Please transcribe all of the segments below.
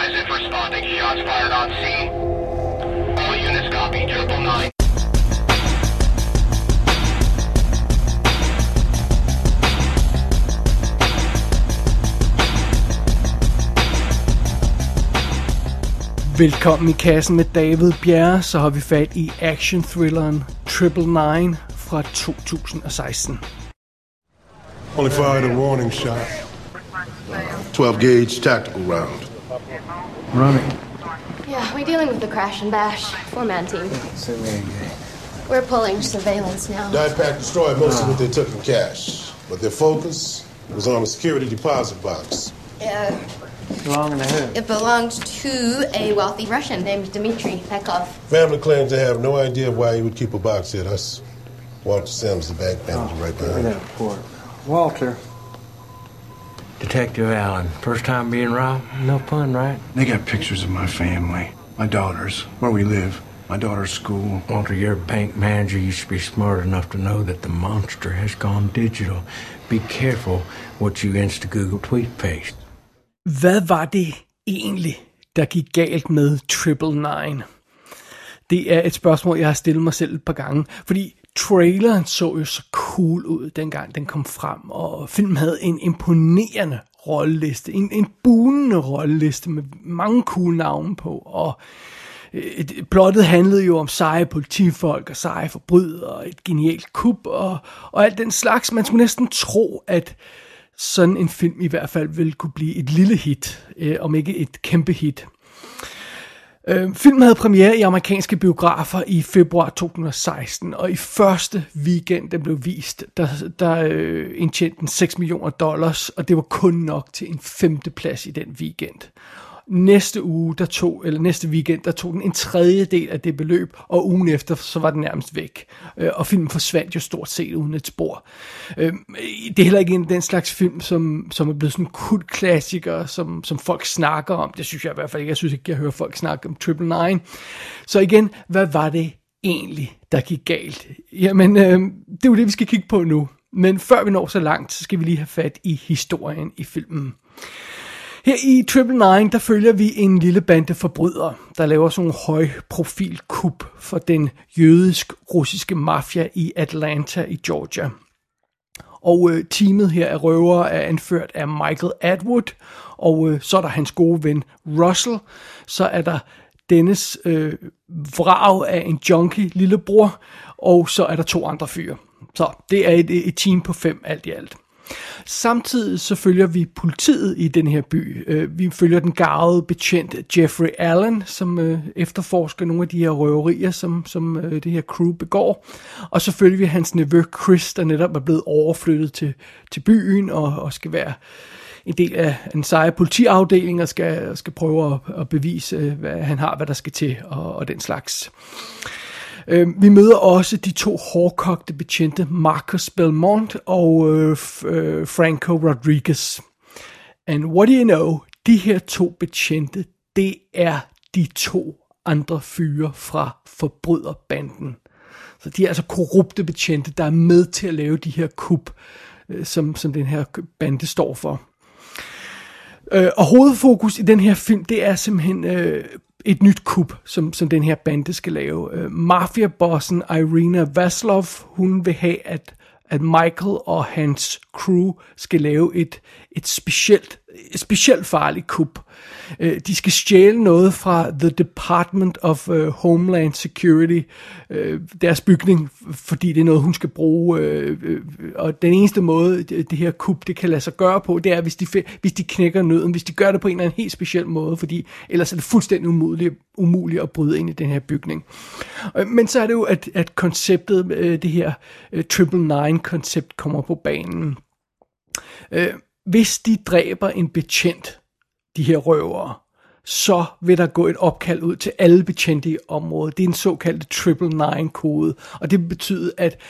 advise if responding shots fired on scene. All units copy triple nine. Velkommen i kassen med David Bjerre, så har vi fat i action-thrilleren Triple Nine fra 2016. Only fired a warning shot. 12 gauge tactical round. Running. Yeah, we're dealing with the crash and bash. Four man team. Send me a. We're pulling surveillance now. Dive pack destroyed most of uh-huh. what they took in cash, but their focus was on a security deposit box. Yeah, Long in the head. it belonged to a wealthy Russian named Dmitry Pekov. Family claims they have no idea why he would keep a box here. That's Walter Sims, the bank manager, oh, right Look at behind. that port. Walter. Detective Allen, first time being robbed? No fun, right? They got pictures of my family, my daughters, where we live, my daughter's school. Walter, you're a bank manager. You should be smart enough to know that the monster has gone digital. Be careful what you insta-Google tweet paste. Hvad var det egentlig, der gik galt med Triple Nine? Det er et spørgsmål, jeg har stillet mig selv et par gange, fordi traileren så jo så cool ud, dengang den kom frem, og filmen havde en imponerende rolleliste, en, en bunende rolleliste med mange cool navne på, og øh, et, plottet handlede jo om seje politifolk og seje forbrydere, og et genialt kup og, og alt den slags. Man skulle næsten tro, at sådan en film i hvert fald ville kunne blive et lille hit, øh, om ikke et kæmpe hit. Øh, filmen havde premiere i amerikanske biografer i februar 2016, og i første weekend, den blev vist, der, der øh, indtjente den 6 millioner dollars, og det var kun nok til en femteplads i den weekend. Næste uge, der tog, eller næste weekend, der tog den en tredjedel af det beløb, og ugen efter, så var den nærmest væk. Øh, og filmen forsvandt jo stort set uden et spor. Øh, det er heller ikke en den slags film, som, som er blevet sådan en kultklassiker, som, som folk snakker om. Det synes jeg i hvert fald ikke. Jeg synes ikke, jeg hører folk snakke om Triple Nine. Så igen, hvad var det egentlig, der gik galt? Jamen, øh, det er jo det, vi skal kigge på nu. Men før vi når så langt, så skal vi lige have fat i historien i filmen. Her i Triple Nine, der følger vi en lille bande forbrydere, der laver sådan en højprofil kup for den jødisk-russiske mafia i Atlanta i Georgia. Og øh, teamet her af røvere er anført af Michael Atwood, og øh, så er der hans gode ven Russell, så er der dennes øh, vrag af en junkie lillebror, og så er der to andre fyre. Så det er et, et team på fem alt i alt. Samtidig så følger vi politiet i den her by. Øh, vi følger den garvede betjent Jeffrey Allen, som øh, efterforsker nogle af de her røverier, som, som øh, det her crew begår. Og så følger vi hans nevø Chris, der netop er blevet overflyttet til, til byen og, og skal være en del af en seje politiafdeling og skal, skal prøve at, at bevise, hvad han har, hvad der skal til og, og den slags. Øh, Øhm, vi møder også de to hårdkogte betjente, Marcus Belmont og øh, øh, Franco Rodriguez. And what do you know? De her to betjente, det er de to andre fyre fra forbryderbanden. Så de er altså korrupte betjente, der er med til at lave de her kup, øh, som, som den her bande står for. Øh, og hovedfokus i den her film, det er simpelthen øh, et nyt kup, som, som den her bande skal lave. Øh, Mafia-bossen Irina Vaslov, hun vil have, at, at Michael og hans crew skal lave et, et specielt, et specielt farligt kup. Øh, de skal stjæle noget fra The Department of øh, Homeland Security, øh, deres bygning, fordi det er noget, hun skal bruge. Øh, øh, og den eneste måde, det, det her kup det kan lade sig gøre på, det er, hvis de, hvis de knækker nøden, hvis de gør det på en eller anden helt speciel måde, fordi ellers er det fuldstændig umuligt, umuligt at bryde ind i den her bygning. Øh, Men så er det jo, at, at konceptet, øh, det her øh, Triple Nine-koncept kommer på banen. Øh, hvis de dræber en betjent, de her røvere, så vil der gå et opkald ud til alle betjente i området. Det er en såkaldt triple nine kode, og det betyder, at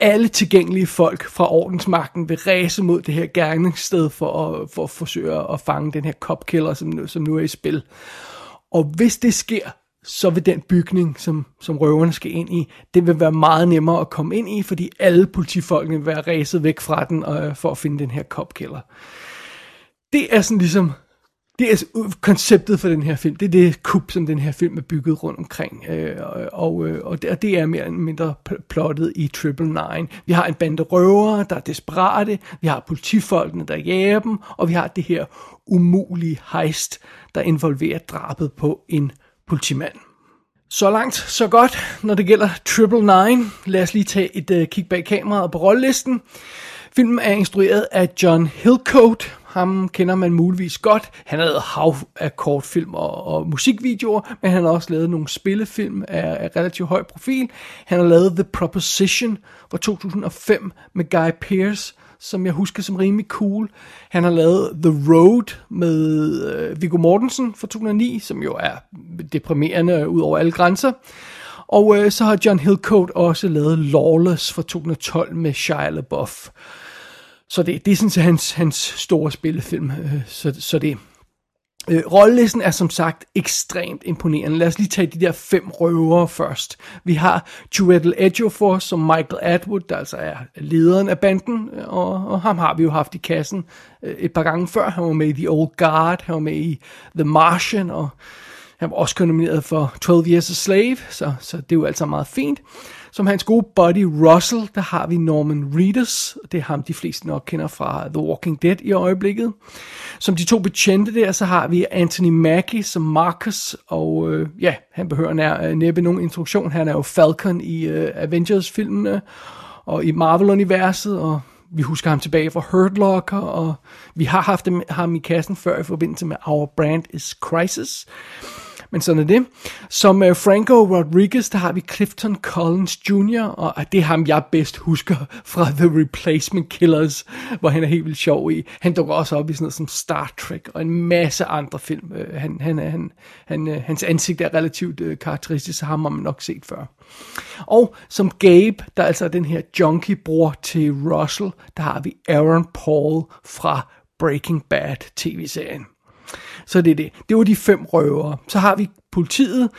alle tilgængelige folk fra ordensmagten vil ræse mod det her gerningssted for at, for at forsøge at fange den her copkiller, som, nu- som nu er i spil. Og hvis det sker, så vil den bygning, som, som røverne skal ind i, det vil være meget nemmere at komme ind i, fordi alle politifolkene vil være ræset væk fra den øh, for at finde den her copkiller. Det er sådan ligesom det er konceptet for den her film. Det er det kub, som den her film er bygget rundt omkring. Øh, og, og, øh, det, og det er mere eller mindre plottet i Triple Nine. Vi har en bande røvere, der er desperate. Vi har politifolkene, der jager dem. Og vi har det her umulige heist, der involverer drabet på en politimand. Så langt, så godt, når det gælder Triple Nine. Lad os lige tage et uh, kig bag kameraet på rollelisten. Filmen er instrueret af John Hillcoat. Ham kender man muligvis godt. Han har lavet hav af kortfilm og, og musikvideoer, men han har også lavet nogle spillefilm af, af relativt høj profil. Han har lavet The Proposition fra 2005 med Guy Pearce, som jeg husker som rimelig cool. Han har lavet The Road med øh, Viggo Mortensen fra 2009, som jo er deprimerende ud over alle grænser. Og øh, så har John Hillcoat også lavet Lawless fra 2012 med Shia LaBeouf. Så det, det er sådan set hans, hans store spillefilm. Øh, så, så det, Øh, rollelisten er som sagt ekstremt imponerende. Lad os lige tage de der fem røvere først. Vi har Chiwetel Ejiofor som Michael Atwood, der altså er lederen af banden, øh, og, og ham har vi jo haft i kassen øh, et par gange før. Han var med i The Old Guard, han var med i The Martian, og han var også nomineret for 12 Years a Slave, så, så det er jo altså meget fint. Som hans gode buddy Russell, der har vi Norman Reedus. Det er ham, de fleste nok kender fra The Walking Dead i øjeblikket. Som de to betjente der, så har vi Anthony Mackie som Marcus. Og øh, ja, han behøver nær, øh, næppe nogen introduktion. Han er jo Falcon i øh, Avengers-filmene og i Marvel-universet. Og vi husker ham tilbage fra Hurt Locker, og vi har haft ham i kassen før i forbindelse med Our Brand is Crisis men sådan er det. Som uh, Franco Rodriguez, der har vi Clifton Collins Jr., og ah, det er ham, jeg bedst husker fra The Replacement Killers, hvor han er helt vildt sjov i. Han dukker også op i sådan noget som Star Trek og en masse andre film. Uh, han, han, øh, han, han, uh, hans ansigt er relativt uh, karakteristisk, så ham har man nok set før. Og som Gabe, der altså den her junkie-bror til Russell, der har vi Aaron Paul fra Breaking Bad tv-serien. Så det er det. Det var de fem røvere. Så har vi politiet.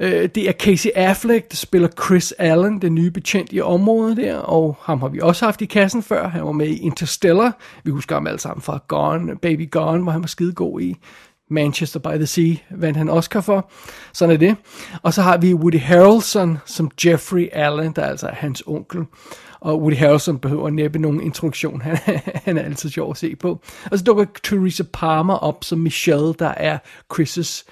Øh, det er Casey Affleck, der spiller Chris Allen, den nye betjent i området der, og ham har vi også haft i kassen før. Han var med i Interstellar. Vi husker ham alle sammen fra Gone, Baby Gone, hvor han var skidegod i. Manchester by the Sea vandt han Oscar for. Sådan er det. Og så har vi Woody Harrelson som Jeffrey Allen, der altså er hans onkel. Og Woody Harrelson behøver næppe nogen introduktion. Han, han er altid sjov at se på. Og så dukker Teresa Palmer op som Michelle, der er Chris'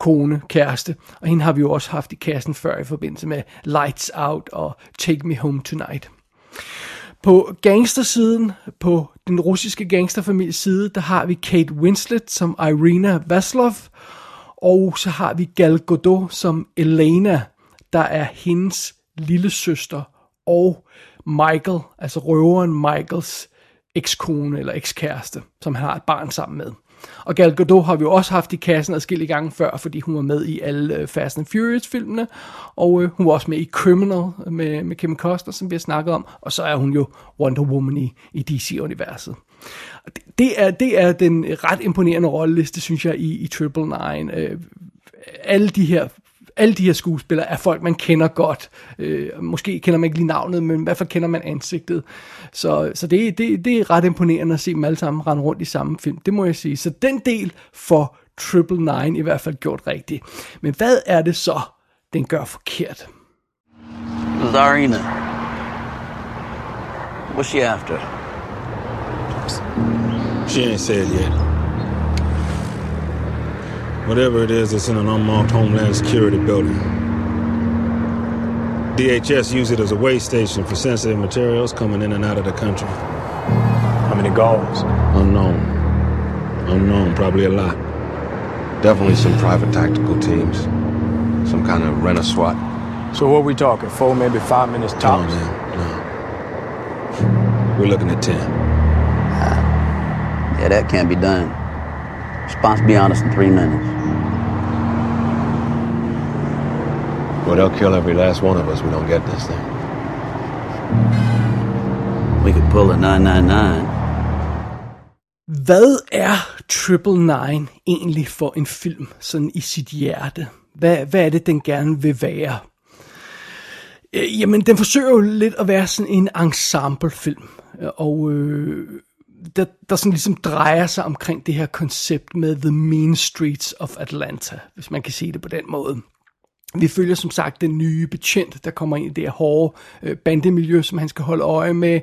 kone, kæreste. Og hende har vi jo også haft i kassen før i forbindelse med Lights Out og Take Me Home Tonight. På gangstersiden, på den russiske gangsterfamilies side, der har vi Kate Winslet som Irina Vaslov, og så har vi Gal Gadot som Elena, der er hendes lille søster og Michael, altså røveren Michaels ekskone eller ekskæreste, som han har et barn sammen med. Og Gal Gadot har vi jo også haft i kassen adskillige gange før, fordi hun var med i alle øh, Fast and Furious-filmene, og øh, hun var også med i Criminal med, med Kim Costner, som vi har snakket om, og så er hun jo Wonder Woman i, i DC-universet. Det, det, er, det er den ret imponerende rolleliste, synes jeg, i, i Triple Nine. Øh, alle de her alle de her skuespillere er folk, man kender godt. Øh, måske kender man ikke lige navnet, men i hvert fald kender man ansigtet. Så, så det, det, det er ret imponerende at se dem alle sammen rende rundt i samme film. Det må jeg sige. Så den del for Triple Nine i hvert fald gjort rigtigt. Men hvad er det så, den gør forkert? Zarina. What's she after? She ain't said yet. Whatever it is, it's in an unmarked Homeland Security building. DHS use it as a way station for sensitive materials coming in and out of the country. How many guards? Unknown. Unknown, probably a lot. Definitely some private tactical teams. Some kind of rent a SWAT. So what are we talking? Four, maybe five minutes No, tops? man, no. We're looking at 10. Yeah, that can't be done. Response be honest in three minutes. Well, they'll kill every last one of us we don't get this thing. We could pull a 999. Hvad er Triple Nine egentlig for en film, sådan i sit hjerte? Hvad, hvad er det, den gerne vil være? Øh, jamen, den forsøger jo lidt at være sådan en ensemblefilm. Og øh, der, der sådan ligesom drejer sig omkring det her koncept med The Mean Streets of Atlanta, hvis man kan sige det på den måde. Vi følger som sagt den nye betjent, der kommer ind i det her hårde øh, bandemiljø, som han skal holde øje med.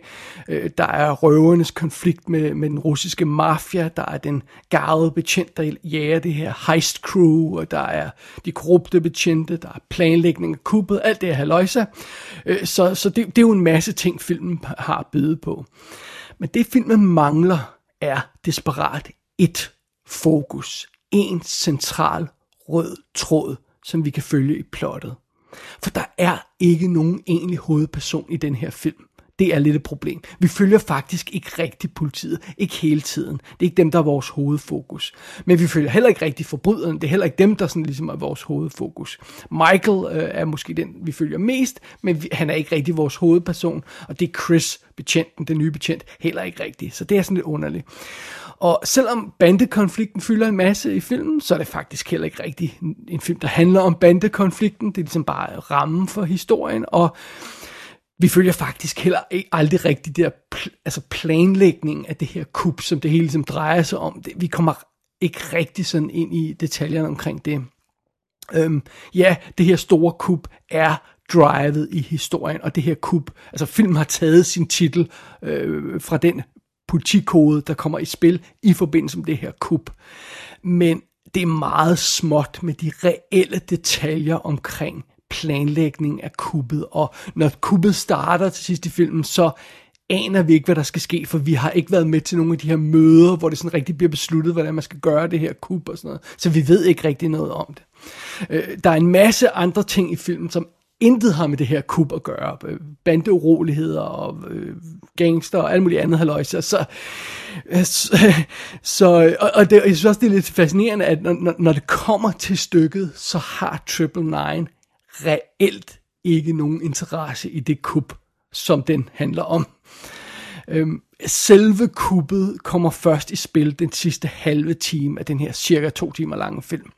Øh, der er røvernes konflikt med, med den russiske mafia. Der er den garvede betjent, der jager det her heist crew. Og der er de korrupte betjente. Der er planlægning af kuppet. Alt det her haløjsa. Øh, så så det, det er jo en masse ting, filmen har at byde på. Men det filmen mangler er desperat et fokus. En central rød tråd som vi kan følge i plottet. For der er ikke nogen egentlig hovedperson i den her film. Det er lidt et problem. Vi følger faktisk ikke rigtig politiet. Ikke hele tiden. Det er ikke dem, der er vores hovedfokus. Men vi følger heller ikke rigtig forbryderen. Det er heller ikke dem, der sådan ligesom er vores hovedfokus. Michael øh, er måske den, vi følger mest, men vi, han er ikke rigtig vores hovedperson. Og det er Chris, betjenten, den nye betjent, heller ikke rigtig. Så det er sådan lidt underligt. Og selvom bandekonflikten fylder en masse i filmen, så er det faktisk heller ikke rigtig en film, der handler om bandekonflikten. Det er ligesom bare rammen for historien, og vi følger faktisk heller aldrig rigtig der pl- altså planlægning af det her kup, som det hele ligesom drejer sig om. Det, vi kommer ikke rigtig sådan ind i detaljerne omkring det. Øhm, ja, det her store kup er drivet i historien, og det her kup, altså filmen har taget sin titel øh, fra den politikode, der kommer i spil i forbindelse med det her kup. Men det er meget småt med de reelle detaljer omkring planlægning af kuppet, og når kuppet starter til sidst i filmen, så aner vi ikke, hvad der skal ske, for vi har ikke været med til nogle af de her møder, hvor det sådan rigtig bliver besluttet, hvordan man skal gøre det her kub og sådan noget. Så vi ved ikke rigtig noget om det. Øh, der er en masse andre ting i filmen, som intet har med det her kub at gøre. Øh, Bandeuroligheder og øh, gangster og alt muligt andet haløjse. Så, så, øh, så og, og det, jeg synes også, det er lidt fascinerende, at når, når det kommer til stykket, så har Triple Nine reelt ikke nogen interesse i det kub, som den handler om. Øhm, selve kuppet kommer først i spil den sidste halve time af den her cirka to timer lange film.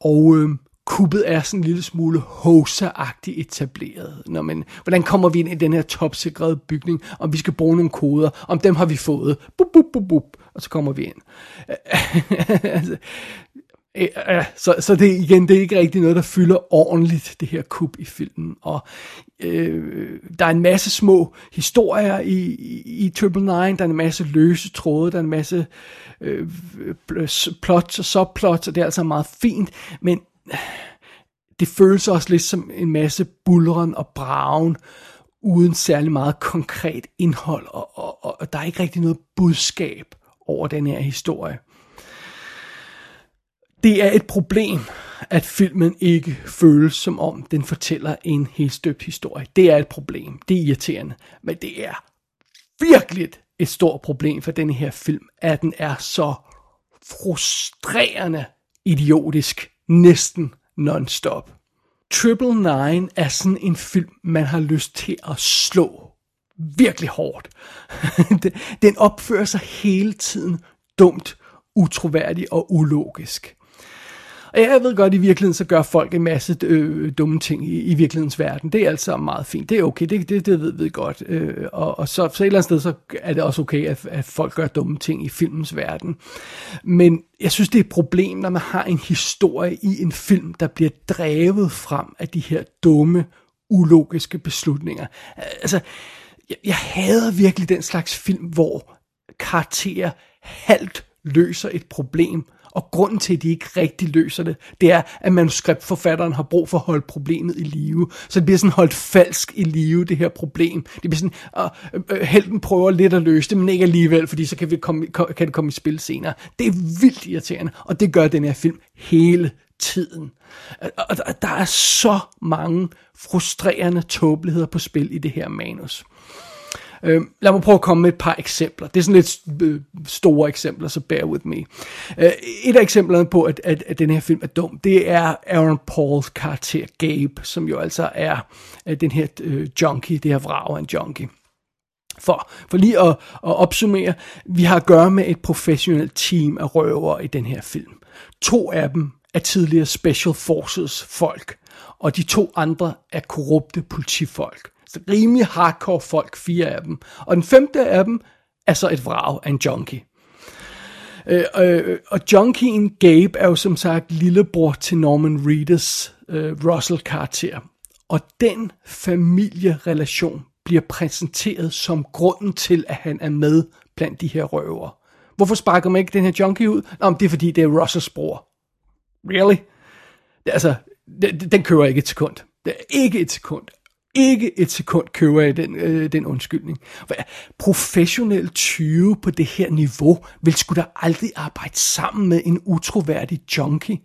Og øhm, kuppet er sådan en lille smule hoseagtigt etableret. Når man, hvordan kommer vi ind i den her topsikrede bygning, om vi skal bruge nogle koder, om dem har vi fået, bup, bup, bup, bup, og så kommer vi ind. Øh, øh, så, så det igen, det er ikke rigtig noget, der fylder ordentligt, det her kub i filmen. Og øh, der er en masse små historier i, i, i Triple Nine, der er en masse løse tråde, der er en masse øh, plots og subplots, og det er altså meget fint, men det føles også lidt som en masse bulren og braven, uden særlig meget konkret indhold, og, og, og der er ikke rigtig noget budskab over den her historie. Det er et problem, at filmen ikke føles som om, den fortæller en helt støbt historie. Det er et problem. Det er irriterende. Men det er virkelig et stort problem for den her film, at den er så frustrerende idiotisk, næsten non-stop. Triple Nine er sådan en film, man har lyst til at slå virkelig hårdt. den opfører sig hele tiden dumt, utroværdigt og ulogisk. Og jeg ved godt, at i virkeligheden så gør folk en masse øh, dumme ting i, i virkelighedens verden. Det er altså meget fint. Det er okay, det, det, det ved vi godt. Øh, og, og så, så et eller andet sted, så er det også okay, at, at folk gør dumme ting i filmens verden. Men jeg synes, det er et problem, når man har en historie i en film, der bliver drevet frem af de her dumme, ulogiske beslutninger. Altså, jeg, jeg hader virkelig den slags film, hvor karakterer halvt løser et problem, og grunden til, at de ikke rigtig løser det, det er, at manuskriptforfatteren har brug for at holde problemet i live. Så det bliver sådan holdt falsk i live, det her problem. Det bliver sådan, at øh, øh, helten prøver lidt at løse det, men ikke alligevel, fordi så kan, vi komme, kan det komme i spil senere. Det er vildt irriterende, og det gør den her film hele tiden. Og der er så mange frustrerende tåbeligheder på spil i det her manus. Øh, lad mig prøve at komme med et par eksempler. Det er sådan lidt øh, store eksempler, så bear with me. Øh, et af eksemplerne på, at, at, at den her film er dum, det er Aaron Pauls karakter Gabe, som jo altså er øh, den her øh, junkie, det her vrag af en junkie. For, for lige at, at opsummere, vi har at gøre med et professionelt team af røvere i den her film. To af dem er tidligere Special Forces folk, og de to andre er korrupte politifolk rimelig hardcore folk, fire af dem. Og den femte af dem er så et vrag af en junkie. Øh, øh, og junkien Gabe er jo som sagt lillebror til Norman Reedus øh, Russell-karakter. Og den familierelation bliver præsenteret som grunden til, at han er med blandt de her røver. Hvorfor sparker man ikke den her junkie ud? Nå, men det er fordi, det er Russells bror. Really? Det, altså, den, den kører ikke et sekund. Det er ikke et sekund ikke et sekund køber jeg den, øh, den undskyldning. Professionel 20 på det her niveau vil skulle da aldrig arbejde sammen med en utroværdig junkie.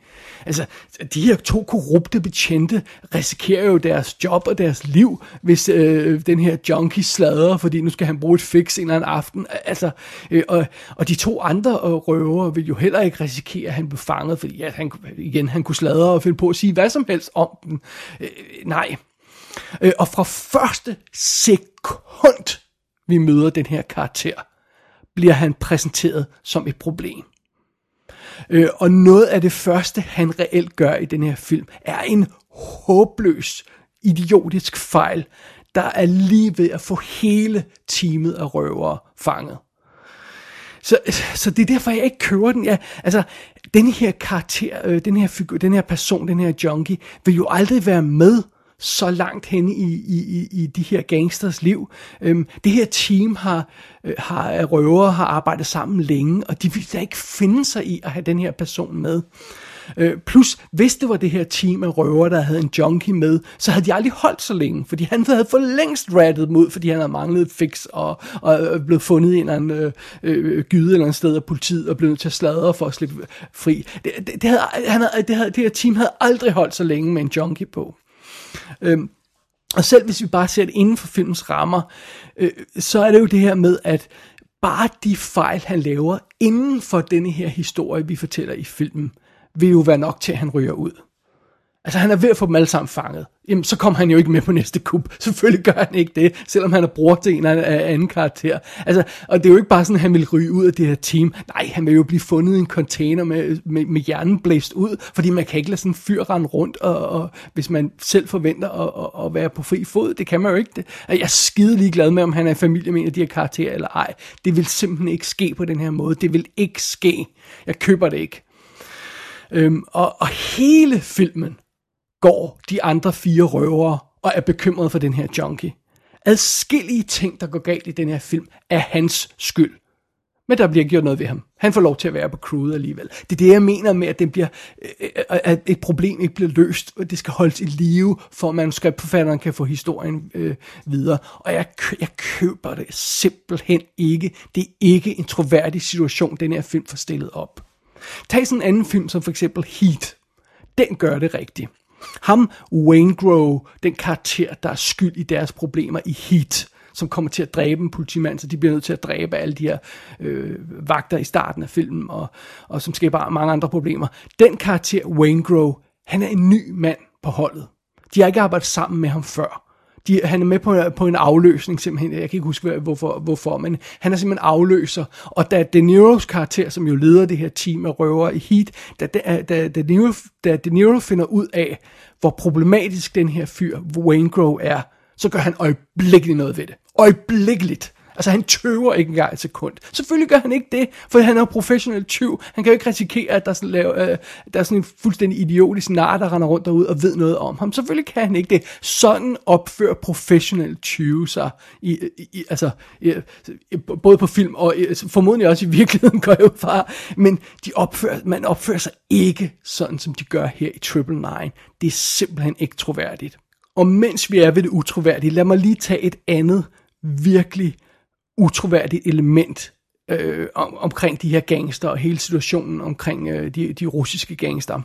Altså, de her to korrupte betjente risikerer jo deres job og deres liv, hvis øh, den her junkie slader, fordi nu skal han bruge et fix en eller anden aften. Altså, øh, og, og de to andre øh, røver vil jo heller ikke risikere, at han blev fanget, fordi ja, han, igen, han kunne sladre og finde på at sige hvad som helst om den. Øh, nej, Øh, og fra første sekund, vi møder den her karakter, bliver han præsenteret som et problem. Øh, og noget af det første, han reelt gør i den her film, er en håbløs, idiotisk fejl, der er lige ved at få hele teamet af røvere fanget. Så, så det er derfor, jeg ikke kører den. Ja, altså, den her karakter, øh, den her figur, den her person, den her junkie, vil jo aldrig være med så langt hen i, i, i de her gangsters liv. Øhm, det her team har, øh, har øh, røvere har arbejdet sammen længe, og de vil da ikke finde sig i at have den her person med. Øh, plus, hvis det var det her team af røver, der havde en junkie med, så havde de aldrig holdt så længe, fordi han havde for længst rattet mod, fordi han havde manglet et fix og, og øh, blevet fundet i en eller anden øh, øh, gyde eller andet sted af politiet og blevet nødt til at sladre for at slippe fri. Det, det, det, havde, han havde, det, havde, det her team havde aldrig holdt så længe med en junkie på. Øhm, og selv hvis vi bare ser det inden for filmens rammer, øh, så er det jo det her med, at bare de fejl, han laver inden for denne her historie, vi fortæller i filmen, vil jo være nok til, at han ryger ud. Altså han er ved at få dem alle sammen fanget. Jamen så kommer han jo ikke med på næste kub. Selvfølgelig gør han ikke det, selvom han er bror til en af anden karakter. Altså, og det er jo ikke bare sådan, at han vil ryge ud af det her team. Nej, han vil jo blive fundet i en container med, med, med hjernen blæst ud, fordi man kan ikke lade sådan en fyr rende rundt, og, og, hvis man selv forventer at, at, at være på fri fod. Det kan man jo ikke. Det. Jeg er skide ligeglad med, om han er i familie med en af de her karakterer eller ej. Det vil simpelthen ikke ske på den her måde. Det vil ikke ske. Jeg køber det ikke. Øhm, og, og hele filmen går de andre fire røvere og er bekymret for den her junkie. Adskillige ting, der går galt i den her film, er hans skyld. Men der bliver gjort noget ved ham. Han får lov til at være på crewet alligevel. Det er det, jeg mener med, at, det bliver, øh, at et problem ikke bliver løst, og det skal holdes i live, for at manuskriptforfatteren kan få historien øh, videre. Og jeg, jeg køber det simpelthen ikke. Det er ikke en troværdig situation, den her film får stillet op. Tag sådan en anden film, som for eksempel Heat. Den gør det rigtigt. Ham, Wayne Grove, den karakter, der er skyld i deres problemer i Heat, som kommer til at dræbe en politimand, så de bliver nødt til at dræbe alle de her øh, vagter i starten af filmen, og, og som skaber mange andre problemer. Den karakter, Wayne Grove, han er en ny mand på holdet. De har ikke arbejdet sammen med ham før de, han er med på, på en afløsning simpelthen, jeg kan ikke huske hvorfor, hvorfor, men han er simpelthen afløser, og da De Niro's karakter, som jo leder det her team af røver i Heat, da, da, da, De Niro, da De Niro finder ud af, hvor problematisk den her fyr, Wayne Grove er, så gør han øjeblikkeligt noget ved det. Øjeblikkeligt. Altså han tøver ikke engang et sekund. Selvfølgelig gør han ikke det, for han er jo professionel tyv. Han kan jo ikke risikere, at der er sådan, lave, øh, der er sådan en fuldstændig idiotisk nar, der render rundt derude og ved noget om ham. Selvfølgelig kan han ikke det. Sådan opfører professionel tyve sig, i, i, altså, i, både på film og i, formodentlig også i virkeligheden går jeg ud fra. Men de opfører, man opfører sig ikke sådan, som de gør her i Triple Nine. Det er simpelthen ikke troværdigt. Og mens vi er ved det utroværdige, lad mig lige tage et andet virkelig utroværdigt element øh, om, omkring de her gangster og hele situationen omkring øh, de, de russiske gangster.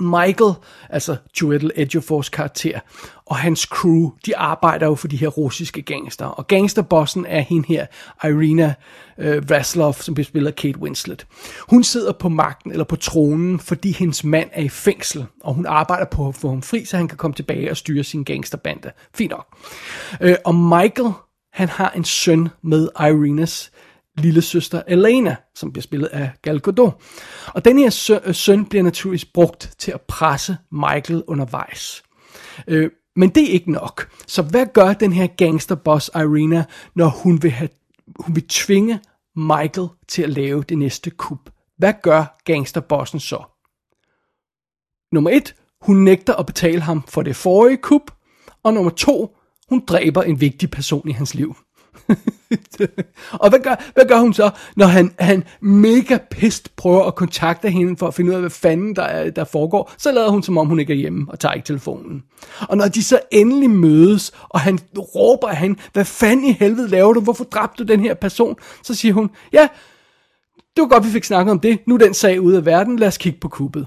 Michael, altså Joel Edgefors karakter, og hans crew, de arbejder jo for de her russiske gangster. Og gangsterbossen er hende her, Irina øh, Vaslov, som bliver spillet af Kate Winslet. Hun sidder på magten, eller på tronen, fordi hendes mand er i fængsel, og hun arbejder på at få ham fri, så han kan komme tilbage og styre sin gangsterbande. Fint nok. Øh, og Michael han har en søn med Irenas lille søster Elena, som bliver spillet af Gal Gadot. Og den her øh, søn bliver naturligvis brugt til at presse Michael undervejs. Øh, men det er ikke nok. Så hvad gør den her gangsterboss Irina, når hun vil have hun vil tvinge Michael til at lave det næste kup. Hvad gør gangsterbossen så? Nummer et, hun nægter at betale ham for det forrige kup. Og nummer to, hun dræber en vigtig person i hans liv. og hvad gør, hvad gør hun så, når han, han mega pist prøver at kontakte hende for at finde ud af, hvad fanden der, er, der foregår, så lader hun som om hun ikke er hjemme og tager ikke telefonen. Og når de så endelig mødes, og han råber af hende, hvad fanden i helvede laver du, hvorfor dræbte du den her person, så siger hun, ja, det var godt, vi fik snakket om det, nu er den sag ude af verden, lad os kigge på kuppet.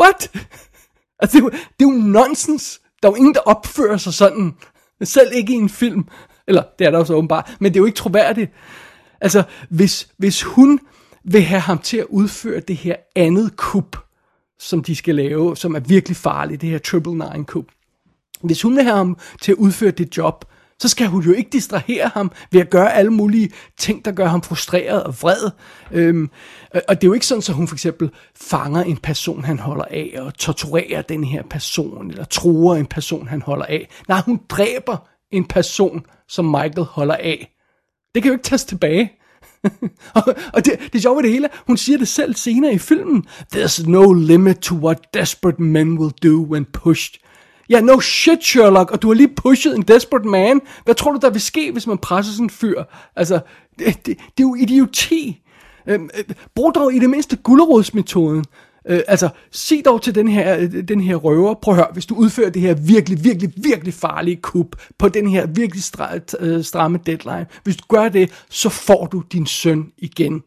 What? altså, det er, jo, det er jo nonsens. Der er jo ingen, der opfører sig sådan. Selv ikke i en film. Eller, det er der også åbenbart. Men det er jo ikke troværdigt. Altså, hvis, hvis hun vil have ham til at udføre det her andet kup, som de skal lave, som er virkelig farligt, det her Triple Nine kup. Hvis hun vil have ham til at udføre det job, så skal hun jo ikke distrahere ham ved at gøre alle mulige ting, der gør ham frustreret og vred. Øhm, og det er jo ikke sådan, at hun for eksempel fanger en person, han holder af, og torturerer den her person, eller truer en person, han holder af. Nej, hun dræber en person, som Michael holder af. Det kan jo ikke tages tilbage. og, og det, det sjove ved det hele, hun siger det selv senere i filmen. There's no limit to what desperate men will do when pushed. Ja, yeah, no shit, Sherlock, og du har lige pushet en desperate man. Hvad tror du, der vil ske, hvis man presser sådan en fyr? Altså, det, det, det er jo idioti. Øhm, øh, brug dog i det mindste gullerodsmetoden. Øh, altså, sig dog til den her, øh, den her røver, prøv at høre, hvis du udfører det her virkelig, virkelig, virkelig farlige kup på den her virkelig øh, stramme deadline, hvis du gør det, så får du din søn igen,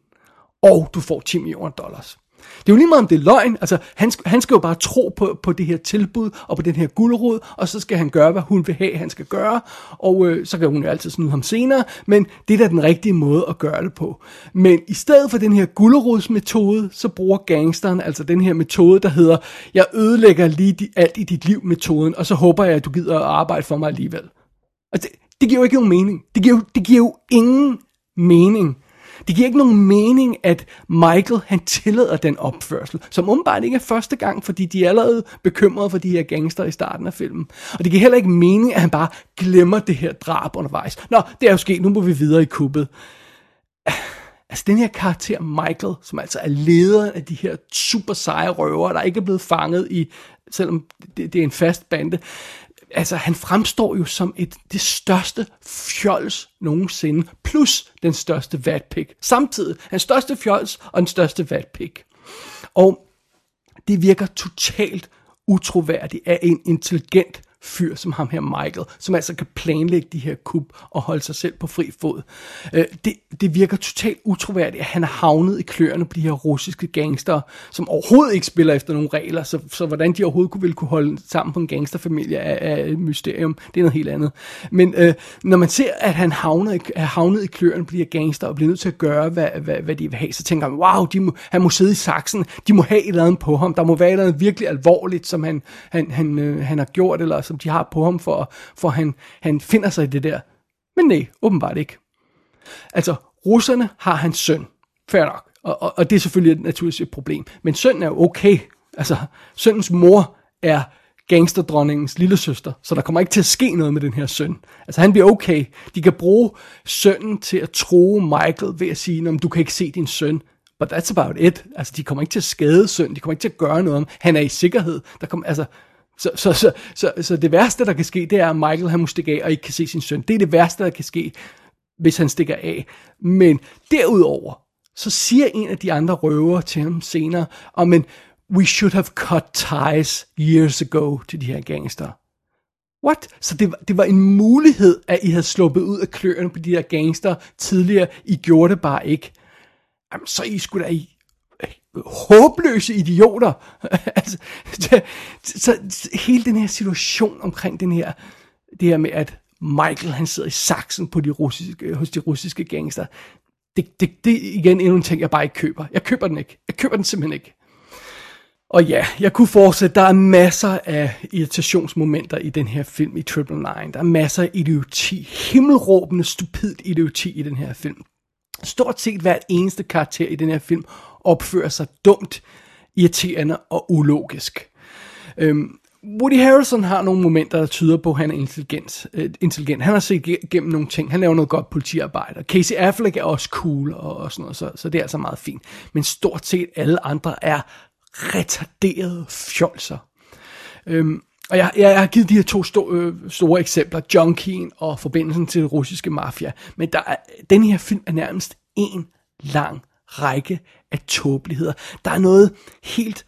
og du får 10 millioner dollars. Det er jo lige meget om det er løgn. Altså, han, han skal jo bare tro på, på det her tilbud og på den her guldrod, og så skal han gøre, hvad hun vil have, han skal gøre. Og øh, så kan hun jo altid snyde ham senere, men det er da den rigtige måde at gøre det på. Men i stedet for den her guldrodsmetode, så bruger gangsteren altså den her metode, der hedder, jeg ødelægger lige di, alt i dit liv metoden, og så håber jeg, at du gider at arbejde for mig alligevel. Altså, det, det giver jo ikke nogen mening. Det giver, det giver jo ingen mening. Det giver ikke nogen mening, at Michael han tillader den opførsel, som åbenbart ikke er første gang, fordi de er allerede bekymrede for de her gangster i starten af filmen. Og det giver heller ikke mening, at han bare glemmer det her drab undervejs. Nå, det er jo sket, nu må vi videre i kuppet. Altså den her karakter Michael, som altså er lederen af de her super seje røver, der ikke er blevet fanget i, selvom det, det er en fast bande, altså han fremstår jo som et det største fjols nogensinde, plus den største vatpik. Samtidig, han største fjols og den største vatpik. Og det virker totalt utroværdigt af en intelligent fyr som ham her Michael, som altså kan planlægge de her kub og holde sig selv på fri fod. Øh, det, det virker totalt utroværdigt, at han er havnet i kløerne på de her russiske gangster, som overhovedet ikke spiller efter nogle regler, så, så hvordan de overhovedet kunne, ville kunne holde sammen på en gangsterfamilie er, er et mysterium. Det er noget helt andet. Men øh, når man ser, at han havner, er havnet i kløerne på de her gangster og bliver nødt til at gøre, hvad, hvad, hvad de vil have, så tænker man, wow, de må, han må sidde i saksen, de må have et eller andet på ham, der må være et eller andet virkelig alvorligt, som han, han, han, øh, han har gjort, eller som de har på ham, for, for han, han finder sig i det der. Men nej, åbenbart ikke. Altså, russerne har hans søn. Fair nok. Og, og, og det er selvfølgelig naturligvis et problem. Men sønnen er jo okay. Altså, sønnens mor er gangsterdronningens lille søster, så der kommer ikke til at ske noget med den her søn. Altså han bliver okay. De kan bruge sønnen til at tro Michael ved at sige, du kan ikke se din søn. But that's about it. Altså de kommer ikke til at skade sønnen, de kommer ikke til at gøre noget om. Han er i sikkerhed. Der kommer, altså, så, så, så, så, så det værste, der kan ske, det er, at Michael han må stikke af og ikke kan se sin søn. Det er det værste, der kan ske, hvis han stikker af. Men derudover, så siger en af de andre røver til ham senere, oh, men we should have cut ties years ago til de her gangster. What? Så det, det var en mulighed, at I havde sluppet ud af kløerne på de her gangster tidligere. I gjorde det bare ikke. Jamen, så I skulle da I håbløse idioter. altså, så, så, så hele den her situation omkring den her, det her med, at Michael han sidder i saksen på de russiske, hos de russiske gangster, det, det, det igen endnu en ting, jeg bare ikke køber. Jeg køber den ikke. Jeg køber den simpelthen ikke. Og ja, jeg kunne fortsætte. Der er masser af irritationsmomenter i den her film i Triple Nine. Der er masser af idioti. Himmelråbende, stupidt idioti i den her film. Stort set hvert eneste karakter i den her film opfører sig dumt, irriterende og ulogisk. Øhm, Woody Harrelson har nogle momenter, der tyder på, at han er intelligent. Øh, intelligent. Han har set igennem nogle ting. Han laver noget godt politiarbejde. Casey Affleck er også cool og, og sådan noget, så, så det er altså meget fint. Men stort set alle andre er retarderede fjolser. Øhm, og jeg, jeg, jeg har givet de her to sto, øh, store eksempler, Junkien og forbindelsen til den russiske mafia. Men der er, den her film er nærmest en lang række af tåbeligheder. Der er noget helt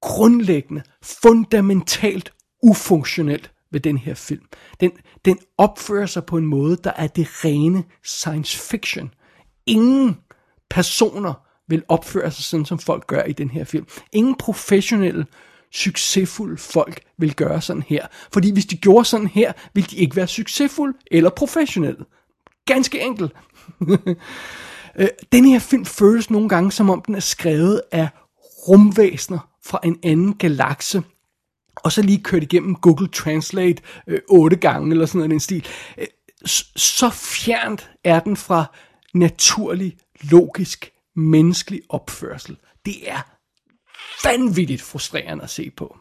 grundlæggende, fundamentalt ufunktionelt ved den her film. Den, den opfører sig på en måde, der er det rene science fiction. Ingen personer vil opføre sig sådan, som folk gør i den her film. Ingen professionelle, succesfulde folk vil gøre sådan her. Fordi hvis de gjorde sådan her, ville de ikke være succesfulde eller professionelle. Ganske enkelt. Øh, den her film føles nogle gange, som om den er skrevet af rumvæsener fra en anden galakse, og så lige kørt igennem Google Translate øh, otte gange, eller sådan noget den stil. Øh, så fjernt er den fra naturlig, logisk, menneskelig opførsel. Det er vanvittigt frustrerende at se på.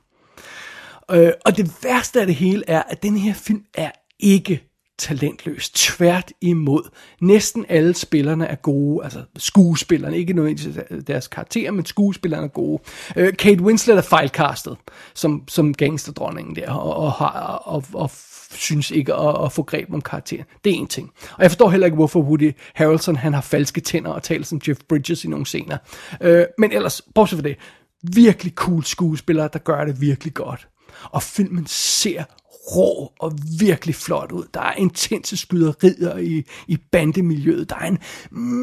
Øh, og det værste af det hele er, at den her film er ikke talentløs. Tvært imod. Næsten alle spillerne er gode, altså skuespillerne, ikke nødvendigvis deres karakterer, men skuespillerne er gode. Øh, Kate Winslet er fejlkastet som, som gangsterdronningen der, og, og, har, og, og synes ikke at, at få greb om karakteren. Det er en ting. Og jeg forstår heller ikke, hvorfor Woody Harrelson han har falske tænder og taler som Jeff Bridges i nogle scener. Øh, men ellers, bortset fra det, virkelig cool skuespillere, der gør det virkelig godt. Og filmen ser rå og virkelig flot ud. Der er intense skyderier i, i bandemiljøet. Der er en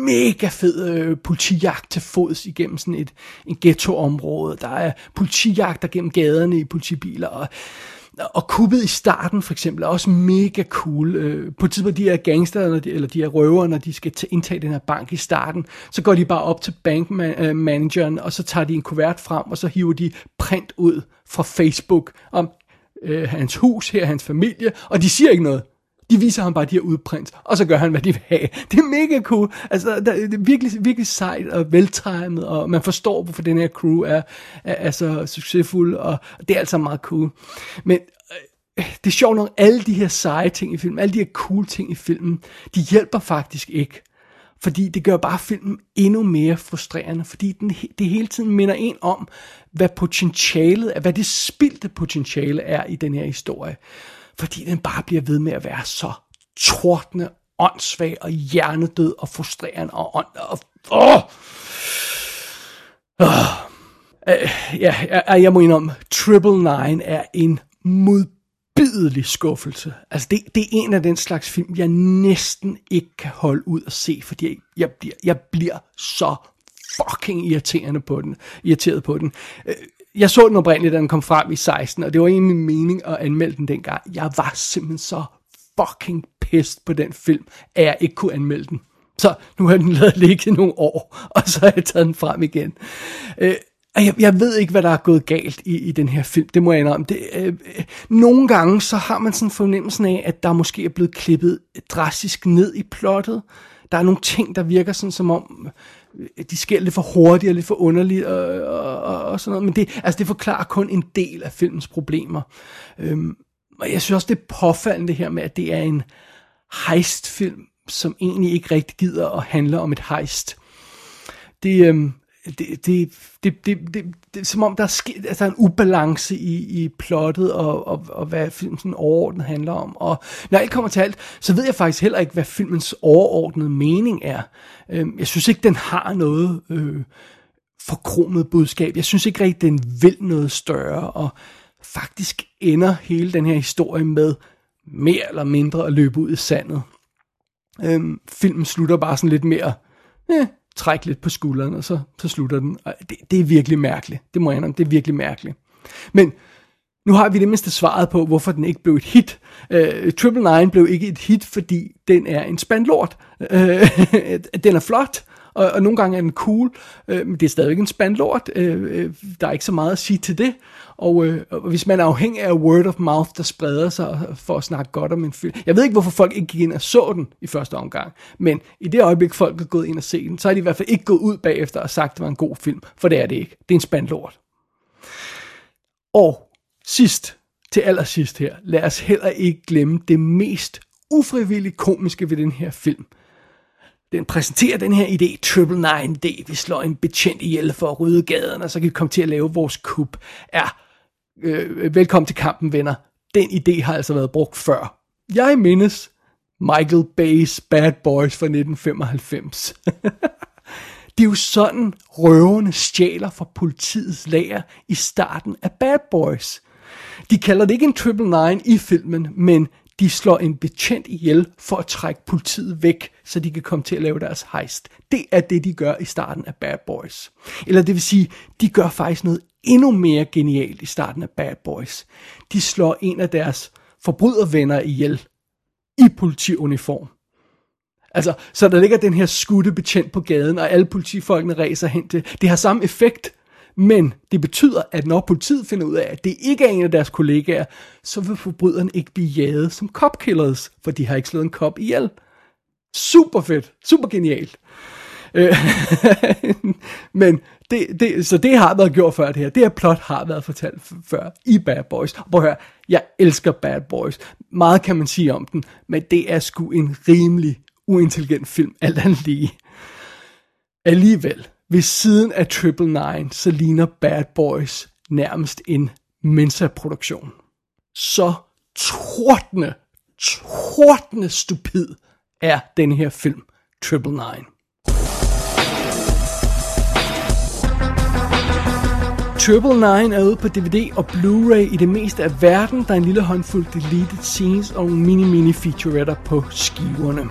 mega fed øh, politijagt til fods igennem sådan et en ghettoområde. Der er politijagter gennem gaderne i politibiler. Og, og kuppet i starten for eksempel er også mega cool. Øh, på et tidspunkt, de her gangster, eller de her røver, når de skal indtage den her bank i starten, så går de bare op til bankmanageren, øh, og så tager de en kuvert frem, og så hiver de print ud fra Facebook om, øh, hans hus, her hans familie, og de siger ikke noget. De viser ham bare de her udprint, og så gør han, hvad de vil have. Det er mega cool. Altså, det er virkelig, virkelig sejt og veltimet, og man forstår, hvorfor den her crew er, er, er så succesfuld, og det er altså meget cool. Men øh, det er sjovt nok, alle de her seje ting i filmen, alle de her cool ting i filmen, de hjælper faktisk ikke. Fordi det gør bare filmen endnu mere frustrerende, fordi den, det hele tiden minder en om, hvad potentialet er, hvad det spildte potentiale er i den her historie. Fordi den bare bliver ved med at være så tordne, åndssvag og hjernedød og frustrerende og ånd... Og, åh! Åh! Øh, ja, jeg, jeg må indrømme, Triple Nine er en modbydelig skuffelse. Altså, det, det er en af den slags film, jeg næsten ikke kan holde ud at se, fordi jeg, jeg, bliver, jeg bliver så fucking irriterende på den, irriteret på den. Øh, jeg så den oprindeligt, da den kom frem i 16, og det var egentlig min mening at anmelde den dengang. Jeg var simpelthen så fucking pissed på den film, at jeg ikke kunne anmelde den. Så nu har den lavet ligge nogle år, og så har jeg taget den frem igen. Øh, jeg, jeg ved ikke, hvad der er gået galt i, i den her film, det må jeg indrømme. Det, øh, øh, nogle gange så har man sådan fornemmelsen af, at der måske er blevet klippet drastisk ned i plottet. Der er nogle ting, der virker sådan som om, øh, de sker lidt for hurtigt og lidt for underligt og, og, og, og sådan noget. Men det, altså det forklarer kun en del af filmens problemer. Øhm, og jeg synes også, det er påfaldende det her med, at det er en heistfilm, som egentlig ikke rigtig gider at handle om et heist. Det, øhm, det, det, det, det, det, det, det, som om der er, sket, altså, der er en ubalance i, i plottet og, og, og hvad filmen sådan overordnet handler om. Og når alt kommer til alt, så ved jeg faktisk heller ikke, hvad filmens overordnede mening er. Øhm, jeg synes ikke, den har noget øh, forkromet budskab. Jeg synes ikke rigtig, den vil noget større. Og faktisk ender hele den her historie med mere eller mindre at løbe ud i sandet. Øhm, filmen slutter bare sådan lidt mere... Eh, trække lidt på skulderen, og så, så slutter den. Og det, det er virkelig mærkeligt. Det må jeg indrømme, det er virkelig mærkeligt. Men nu har vi det mindste svaret på, hvorfor den ikke blev et hit. Øh, Triple øh, Nine blev ikke et hit, fordi den er en spand lort. Uh, øh, den er flot, og, og nogle gange er den cool, øh, men det er stadigvæk en spand lort. Øh, øh, der er ikke så meget at sige til det. Og, øh, og hvis man er afhængig af word of mouth, der spreder sig for at snakke godt om en film. Jeg ved ikke, hvorfor folk ikke gik ind og så den i første omgang. Men i det øjeblik, folk er gået ind og set den, så er de i hvert fald ikke gået ud bagefter og sagt, at det var en god film. For det er det ikke. Det er en spand lort. Og sidst, til allersidst her, lad os heller ikke glemme det mest ufrivilligt komiske ved den her film. Den præsenterer den her idé, Triple Nine D, vi slår en betjent ihjel for at rydde gaden, og så kan vi komme til at lave vores kup. Ja, øh, velkommen til kampen, venner. Den idé har altså været brugt før. Jeg mindes Michael Bay's Bad Boys fra 1995. det er jo sådan, røverne stjæler fra politiets lager i starten af Bad Boys. De kalder det ikke en triple nine i filmen, men de slår en betjent ihjel for at trække politiet væk, så de kan komme til at lave deres heist. Det er det, de gør i starten af Bad Boys. Eller det vil sige, de gør faktisk noget endnu mere genialt i starten af Bad Boys. De slår en af deres forbrydervenner ihjel i politiuniform. Altså, så der ligger den her skudte betjent på gaden, og alle politifolkene ræser hen til. Det har samme effekt, men det betyder, at når politiet finder ud af, at det ikke er en af deres kollegaer, så vil forbryderen ikke blive jaget som cop-killers, for de har ikke slået en cop ihjel. Super fedt, super genialt. Øh, men det, det, så det har været gjort før det her. Det her plot har været fortalt før i Bad Boys. Prøv at høre, jeg elsker Bad Boys. Meget kan man sige om den, men det er sgu en rimelig uintelligent film, alt andet lige. Alligevel, ved siden af Triple Nine, så ligner Bad Boys nærmest en Mensa-produktion. Så tordne, tordne stupid er den her film, Triple Nine. Triple Nine er ude på DVD og Blu-ray i det meste af verden. Der er en lille håndfuld deleted scenes og mini-mini featuretter på skiverne.